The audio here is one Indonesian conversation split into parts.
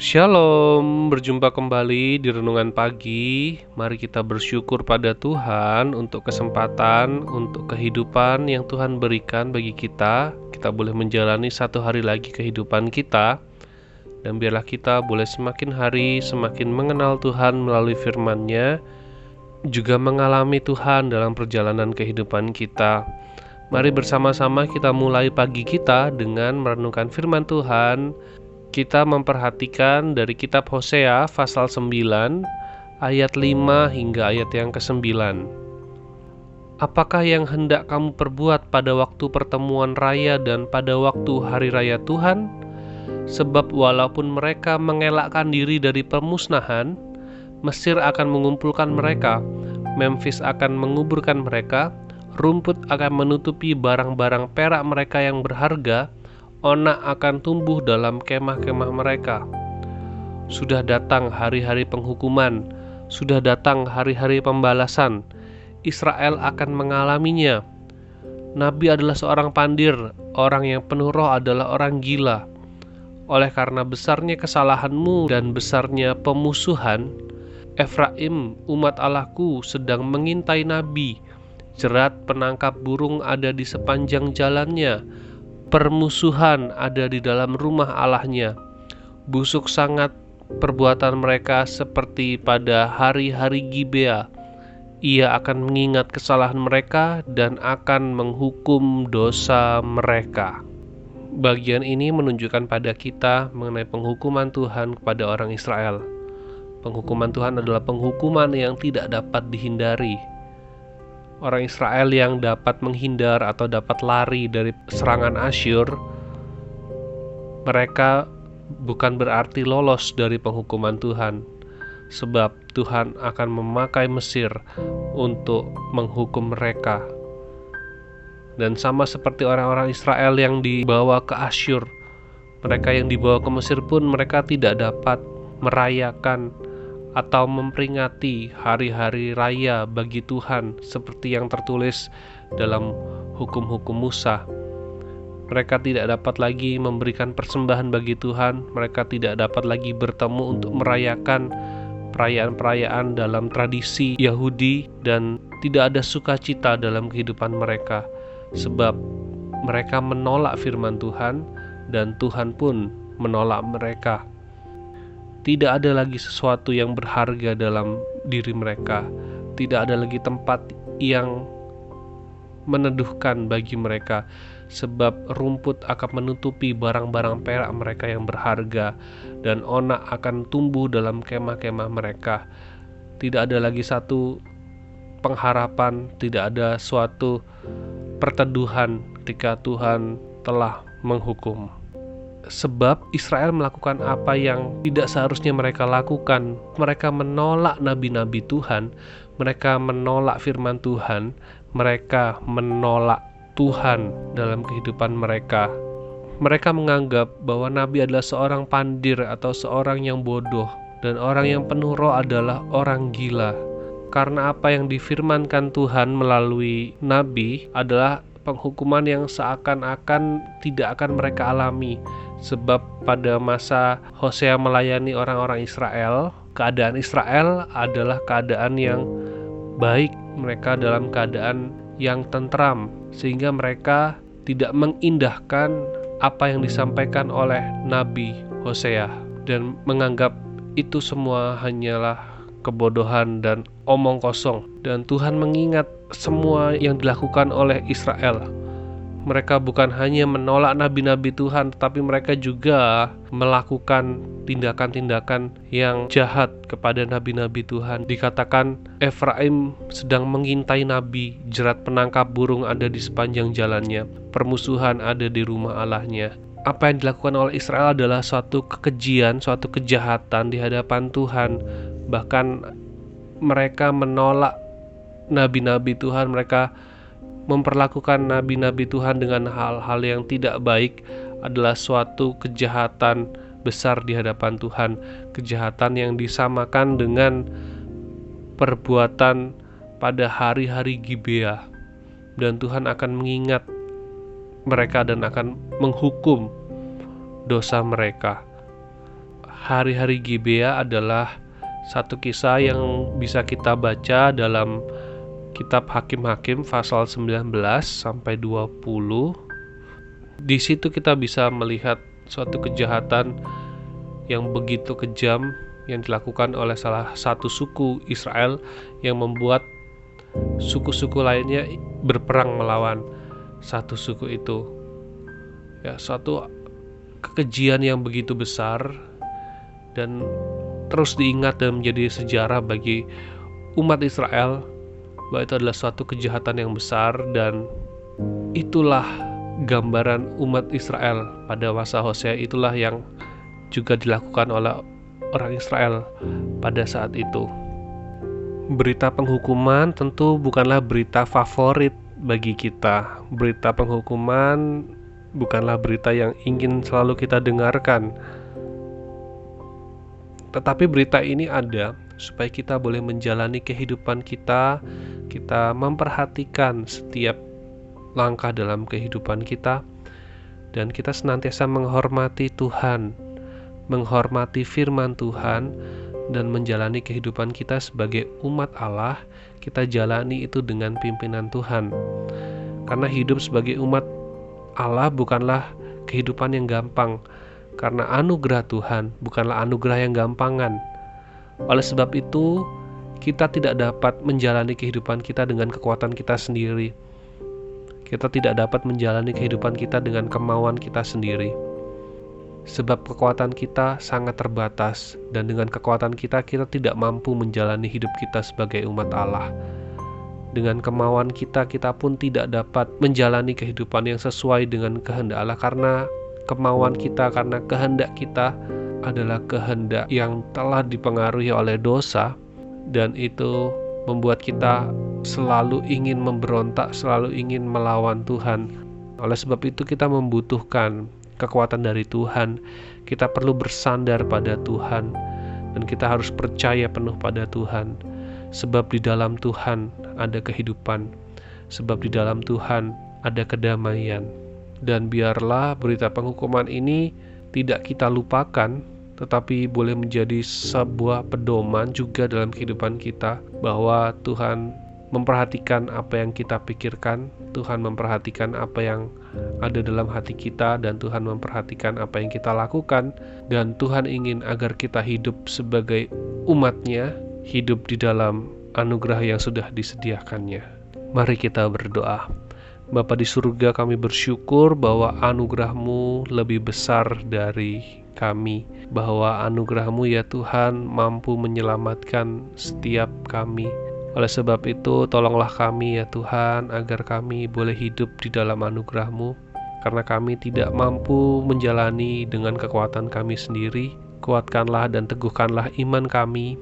Shalom, berjumpa kembali di renungan pagi. Mari kita bersyukur pada Tuhan untuk kesempatan, untuk kehidupan yang Tuhan berikan bagi kita. Kita boleh menjalani satu hari lagi kehidupan kita, dan biarlah kita boleh semakin hari semakin mengenal Tuhan melalui firman-Nya, juga mengalami Tuhan dalam perjalanan kehidupan kita. Mari bersama-sama kita mulai pagi kita dengan merenungkan firman Tuhan kita memperhatikan dari kitab Hosea pasal 9 ayat 5 hingga ayat yang ke-9. Apakah yang hendak kamu perbuat pada waktu pertemuan raya dan pada waktu hari raya Tuhan? Sebab walaupun mereka mengelakkan diri dari pemusnahan, Mesir akan mengumpulkan mereka, Memphis akan menguburkan mereka, rumput akan menutupi barang-barang perak mereka yang berharga, onak akan tumbuh dalam kemah-kemah mereka. Sudah datang hari-hari penghukuman, sudah datang hari-hari pembalasan. Israel akan mengalaminya. Nabi adalah seorang pandir, orang yang penuh roh adalah orang gila. Oleh karena besarnya kesalahanmu dan besarnya pemusuhan, Efraim, umat Allahku, sedang mengintai nabi. Jerat penangkap burung ada di sepanjang jalannya permusuhan ada di dalam rumah Allahnya. Busuk sangat perbuatan mereka seperti pada hari-hari Gibea. Ia akan mengingat kesalahan mereka dan akan menghukum dosa mereka. Bagian ini menunjukkan pada kita mengenai penghukuman Tuhan kepada orang Israel. Penghukuman Tuhan adalah penghukuman yang tidak dapat dihindari, orang Israel yang dapat menghindar atau dapat lari dari serangan Asyur, mereka bukan berarti lolos dari penghukuman Tuhan, sebab Tuhan akan memakai Mesir untuk menghukum mereka. Dan sama seperti orang-orang Israel yang dibawa ke Asyur, mereka yang dibawa ke Mesir pun mereka tidak dapat merayakan atau memperingati hari-hari raya bagi Tuhan seperti yang tertulis dalam hukum-hukum Musa. Mereka tidak dapat lagi memberikan persembahan bagi Tuhan, mereka tidak dapat lagi bertemu untuk merayakan perayaan-perayaan dalam tradisi Yahudi dan tidak ada sukacita dalam kehidupan mereka sebab mereka menolak firman Tuhan dan Tuhan pun menolak mereka tidak ada lagi sesuatu yang berharga dalam diri mereka. Tidak ada lagi tempat yang meneduhkan bagi mereka, sebab rumput akan menutupi barang-barang perak mereka yang berharga, dan onak akan tumbuh dalam kemah-kemah mereka. Tidak ada lagi satu pengharapan, tidak ada suatu perteduhan ketika Tuhan telah menghukum sebab Israel melakukan apa yang tidak seharusnya mereka lakukan. Mereka menolak nabi-nabi Tuhan, mereka menolak firman Tuhan, mereka menolak Tuhan dalam kehidupan mereka. Mereka menganggap bahwa nabi adalah seorang pandir atau seorang yang bodoh, dan orang yang penuh roh adalah orang gila. Karena apa yang difirmankan Tuhan melalui nabi adalah penghukuman yang seakan-akan tidak akan mereka alami. Sebab pada masa Hosea melayani orang-orang Israel, keadaan Israel adalah keadaan yang baik, mereka dalam keadaan yang tentram, sehingga mereka tidak mengindahkan apa yang disampaikan oleh Nabi Hosea. Dan menganggap itu semua hanyalah kebodohan dan omong kosong dan Tuhan mengingat semua yang dilakukan oleh Israel mereka bukan hanya menolak nabi-nabi Tuhan, tetapi mereka juga melakukan tindakan-tindakan yang jahat kepada nabi-nabi Tuhan. Dikatakan Efraim sedang mengintai nabi, jerat penangkap burung ada di sepanjang jalannya, permusuhan ada di rumah Allahnya. Apa yang dilakukan oleh Israel adalah suatu kekejian, suatu kejahatan di hadapan Tuhan. Bahkan mereka menolak nabi-nabi Tuhan, mereka memperlakukan nabi-nabi Tuhan dengan hal-hal yang tidak baik adalah suatu kejahatan besar di hadapan Tuhan, kejahatan yang disamakan dengan perbuatan pada hari-hari Gibea. Dan Tuhan akan mengingat mereka dan akan menghukum dosa mereka. hari-hari Gibea adalah satu kisah yang bisa kita baca dalam kitab Hakim-Hakim pasal 19 sampai 20. Di situ kita bisa melihat suatu kejahatan yang begitu kejam yang dilakukan oleh salah satu suku Israel yang membuat suku-suku lainnya berperang melawan satu suku itu. Ya, suatu kekejian yang begitu besar dan terus diingat dan menjadi sejarah bagi umat Israel bahwa itu adalah suatu kejahatan yang besar dan itulah gambaran umat Israel pada masa Hosea itulah yang juga dilakukan oleh orang Israel pada saat itu. Berita penghukuman tentu bukanlah berita favorit bagi kita. Berita penghukuman bukanlah berita yang ingin selalu kita dengarkan. Tetapi berita ini ada supaya kita boleh menjalani kehidupan kita, kita memperhatikan setiap langkah dalam kehidupan kita, dan kita senantiasa menghormati Tuhan, menghormati firman Tuhan, dan menjalani kehidupan kita sebagai umat Allah, kita jalani itu dengan pimpinan Tuhan. Karena hidup sebagai umat Allah bukanlah kehidupan yang gampang, karena anugerah Tuhan bukanlah anugerah yang gampangan. Oleh sebab itu, kita tidak dapat menjalani kehidupan kita dengan kekuatan kita sendiri. Kita tidak dapat menjalani kehidupan kita dengan kemauan kita sendiri sebab kekuatan kita sangat terbatas, dan dengan kekuatan kita, kita tidak mampu menjalani hidup kita sebagai umat Allah. Dengan kemauan kita, kita pun tidak dapat menjalani kehidupan yang sesuai dengan kehendak Allah, karena kemauan kita, karena kehendak kita adalah kehendak yang telah dipengaruhi oleh dosa, dan itu membuat kita selalu ingin memberontak, selalu ingin melawan Tuhan. Oleh sebab itu, kita membutuhkan kekuatan dari Tuhan. Kita perlu bersandar pada Tuhan dan kita harus percaya penuh pada Tuhan. Sebab di dalam Tuhan ada kehidupan. Sebab di dalam Tuhan ada kedamaian. Dan biarlah berita penghukuman ini tidak kita lupakan, tetapi boleh menjadi sebuah pedoman juga dalam kehidupan kita bahwa Tuhan memperhatikan apa yang kita pikirkan, Tuhan memperhatikan apa yang ada dalam hati kita dan Tuhan memperhatikan apa yang kita lakukan dan Tuhan ingin agar kita hidup sebagai umatnya, hidup di dalam anugerah yang sudah disediakannya. Mari kita berdoa. Bapa di surga kami bersyukur bahwa anugerahmu lebih besar dari kami. Bahwa anugerahmu ya Tuhan mampu menyelamatkan setiap kami. Oleh sebab itu, tolonglah kami ya Tuhan, agar kami boleh hidup di dalam anugerah-Mu, karena kami tidak mampu menjalani dengan kekuatan kami sendiri. Kuatkanlah dan teguhkanlah iman kami,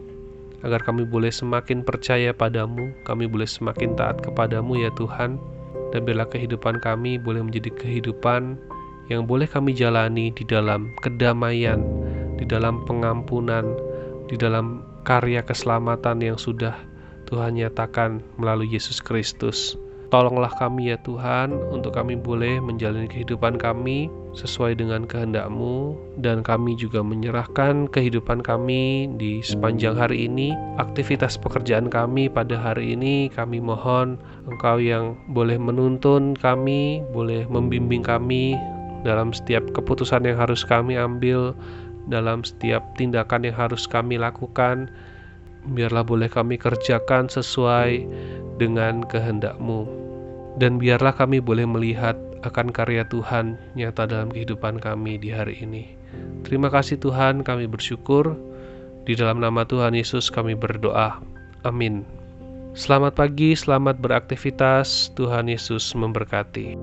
agar kami boleh semakin percaya padamu, kami boleh semakin taat kepadamu ya Tuhan, dan biarlah kehidupan kami boleh menjadi kehidupan yang boleh kami jalani di dalam kedamaian, di dalam pengampunan, di dalam karya keselamatan yang sudah Tuhan nyatakan melalui Yesus Kristus. Tolonglah kami ya Tuhan untuk kami boleh menjalani kehidupan kami sesuai dengan kehendak-Mu dan kami juga menyerahkan kehidupan kami di sepanjang hari ini. Aktivitas pekerjaan kami pada hari ini kami mohon Engkau yang boleh menuntun kami boleh membimbing kami dalam setiap keputusan yang harus kami ambil dalam setiap tindakan yang harus kami lakukan. Biarlah boleh kami kerjakan sesuai dengan kehendak-Mu. Dan biarlah kami boleh melihat akan karya Tuhan nyata dalam kehidupan kami di hari ini. Terima kasih Tuhan, kami bersyukur. Di dalam nama Tuhan Yesus kami berdoa. Amin. Selamat pagi, selamat beraktivitas. Tuhan Yesus memberkati.